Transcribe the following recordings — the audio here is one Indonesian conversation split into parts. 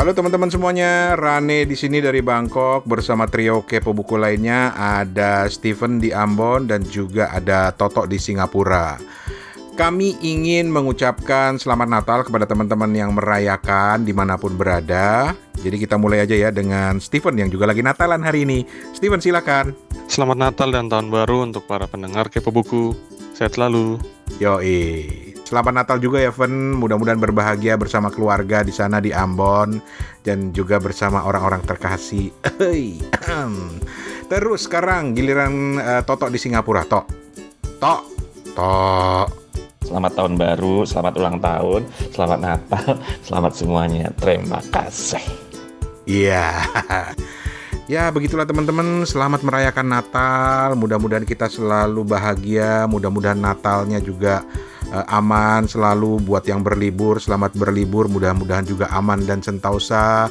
Halo teman-teman semuanya, Rane di sini dari Bangkok bersama trio kepo buku lainnya ada Steven di Ambon dan juga ada Toto di Singapura. Kami ingin mengucapkan selamat Natal kepada teman-teman yang merayakan di mana pun berada. Jadi kita mulai aja ya dengan Steven yang juga lagi Natalan hari ini. Steven silakan. Selamat Natal dan Tahun Baru untuk para pendengar kepo buku. Sehat selalu. Yoi. Selamat Natal juga ya, Ven. Mudah-mudahan berbahagia bersama keluarga di sana di Ambon dan juga bersama orang-orang terkasih. Terus sekarang giliran uh, Toto di Singapura, Tok. Tok. Tok. Selamat tahun baru, selamat ulang tahun, selamat Natal, selamat semuanya. Terima kasih. Iya. Ya, begitulah teman-teman. Selamat merayakan Natal. Mudah-mudahan kita selalu bahagia. Mudah-mudahan Natalnya juga uh, aman selalu buat yang berlibur. Selamat berlibur. Mudah-mudahan juga aman dan sentausa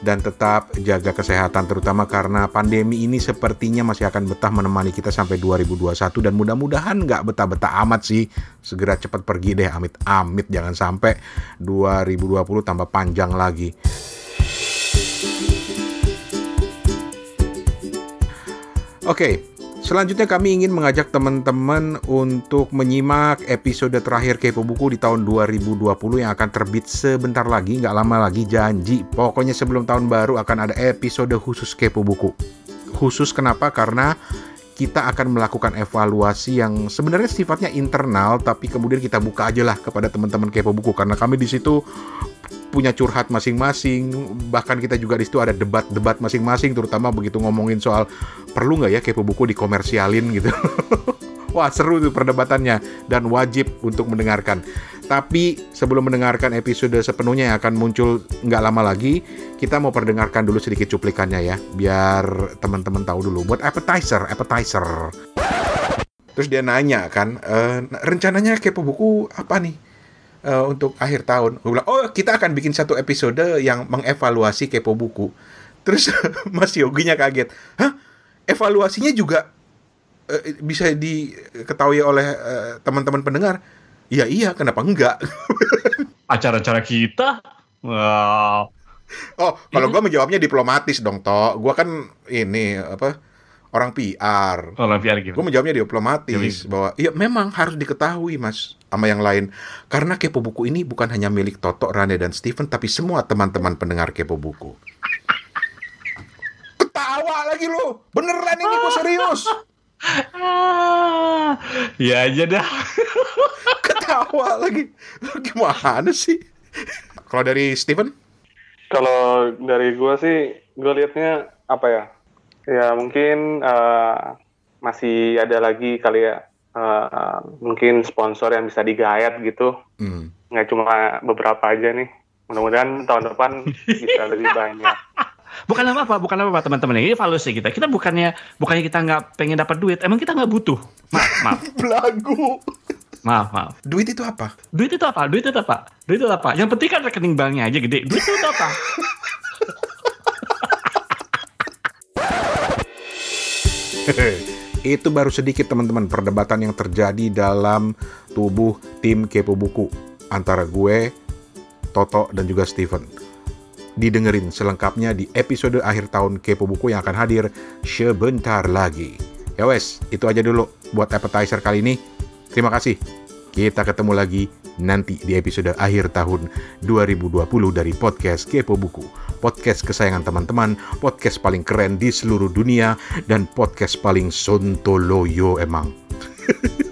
dan tetap jaga kesehatan terutama karena pandemi ini sepertinya masih akan betah menemani kita sampai 2021 dan mudah-mudahan nggak betah-betah amat sih segera cepat pergi deh amit-amit jangan sampai 2020 tambah panjang lagi Oke, selanjutnya kami ingin mengajak teman-teman untuk menyimak episode terakhir Kepo Buku di tahun 2020 yang akan terbit sebentar lagi, nggak lama lagi, janji. Pokoknya sebelum tahun baru akan ada episode khusus Kepo Buku. Khusus kenapa? Karena kita akan melakukan evaluasi yang sebenarnya sifatnya internal tapi kemudian kita buka aja lah kepada teman-teman kepo buku karena kami di situ punya curhat masing-masing bahkan kita juga di situ ada debat-debat masing-masing terutama begitu ngomongin soal perlu nggak ya kepo buku dikomersialin gitu Wah seru tuh perdebatannya dan wajib untuk mendengarkan. Tapi sebelum mendengarkan episode sepenuhnya yang akan muncul nggak lama lagi, kita mau perdengarkan dulu sedikit cuplikannya ya, biar teman-teman tahu dulu. Buat appetizer, appetizer. Terus dia nanya kan, e, rencananya kepo buku apa nih? Uh, untuk akhir tahun. Gue bilang, oh kita akan bikin satu episode yang mengevaluasi kepo buku. Terus Mas Yoginya kaget, hah? Evaluasinya juga uh, bisa diketahui oleh uh, teman-teman pendengar? Ya iya, kenapa enggak? Acara-acara kita? Wow. Oh, kalau gue menjawabnya diplomatis dong, Toh. Gue kan ini apa? Orang PR. Orang PR gitu. Gue menjawabnya diplomatis ya, bahwa iya memang harus diketahui mas sama yang lain karena kepo buku ini bukan hanya milik Toto, Rane dan Steven tapi semua teman-teman pendengar kepo buku. Ketawa lagi lo, beneran ini gue serius. Ah, ya aja dah. Ketawa lagi. Gimana sih? Kalau dari Steven? Kalau dari gue sih, gue liatnya apa ya? Ya mungkin uh, masih ada lagi kali ya uh, mungkin sponsor yang bisa digayat gitu. Hmm. Nggak cuma beberapa aja nih. Mudah-mudahan tahun depan bisa lebih banyak. Bukan apa-apa, bukan apa-apa teman-teman. Ini valuasi kita. Kita bukannya bukannya kita nggak pengen dapat duit. Emang kita nggak butuh. Maaf, maaf. Belagu. Maaf, maaf. Duit itu apa? Duit itu apa? Duit itu apa? Duit itu apa? Yang penting kan rekening banknya aja gede. Duit itu apa? Itu baru sedikit teman-teman perdebatan yang terjadi dalam tubuh tim Kepo Buku antara gue, Toto dan juga Steven. Didengerin selengkapnya di episode akhir tahun Kepo Buku yang akan hadir sebentar lagi. Ya wes, itu aja dulu buat appetizer kali ini. Terima kasih. Kita ketemu lagi nanti di episode akhir tahun 2020 dari podcast Kepo Buku. Podcast kesayangan teman-teman, podcast paling keren di seluruh dunia, dan podcast paling sontoloyo emang.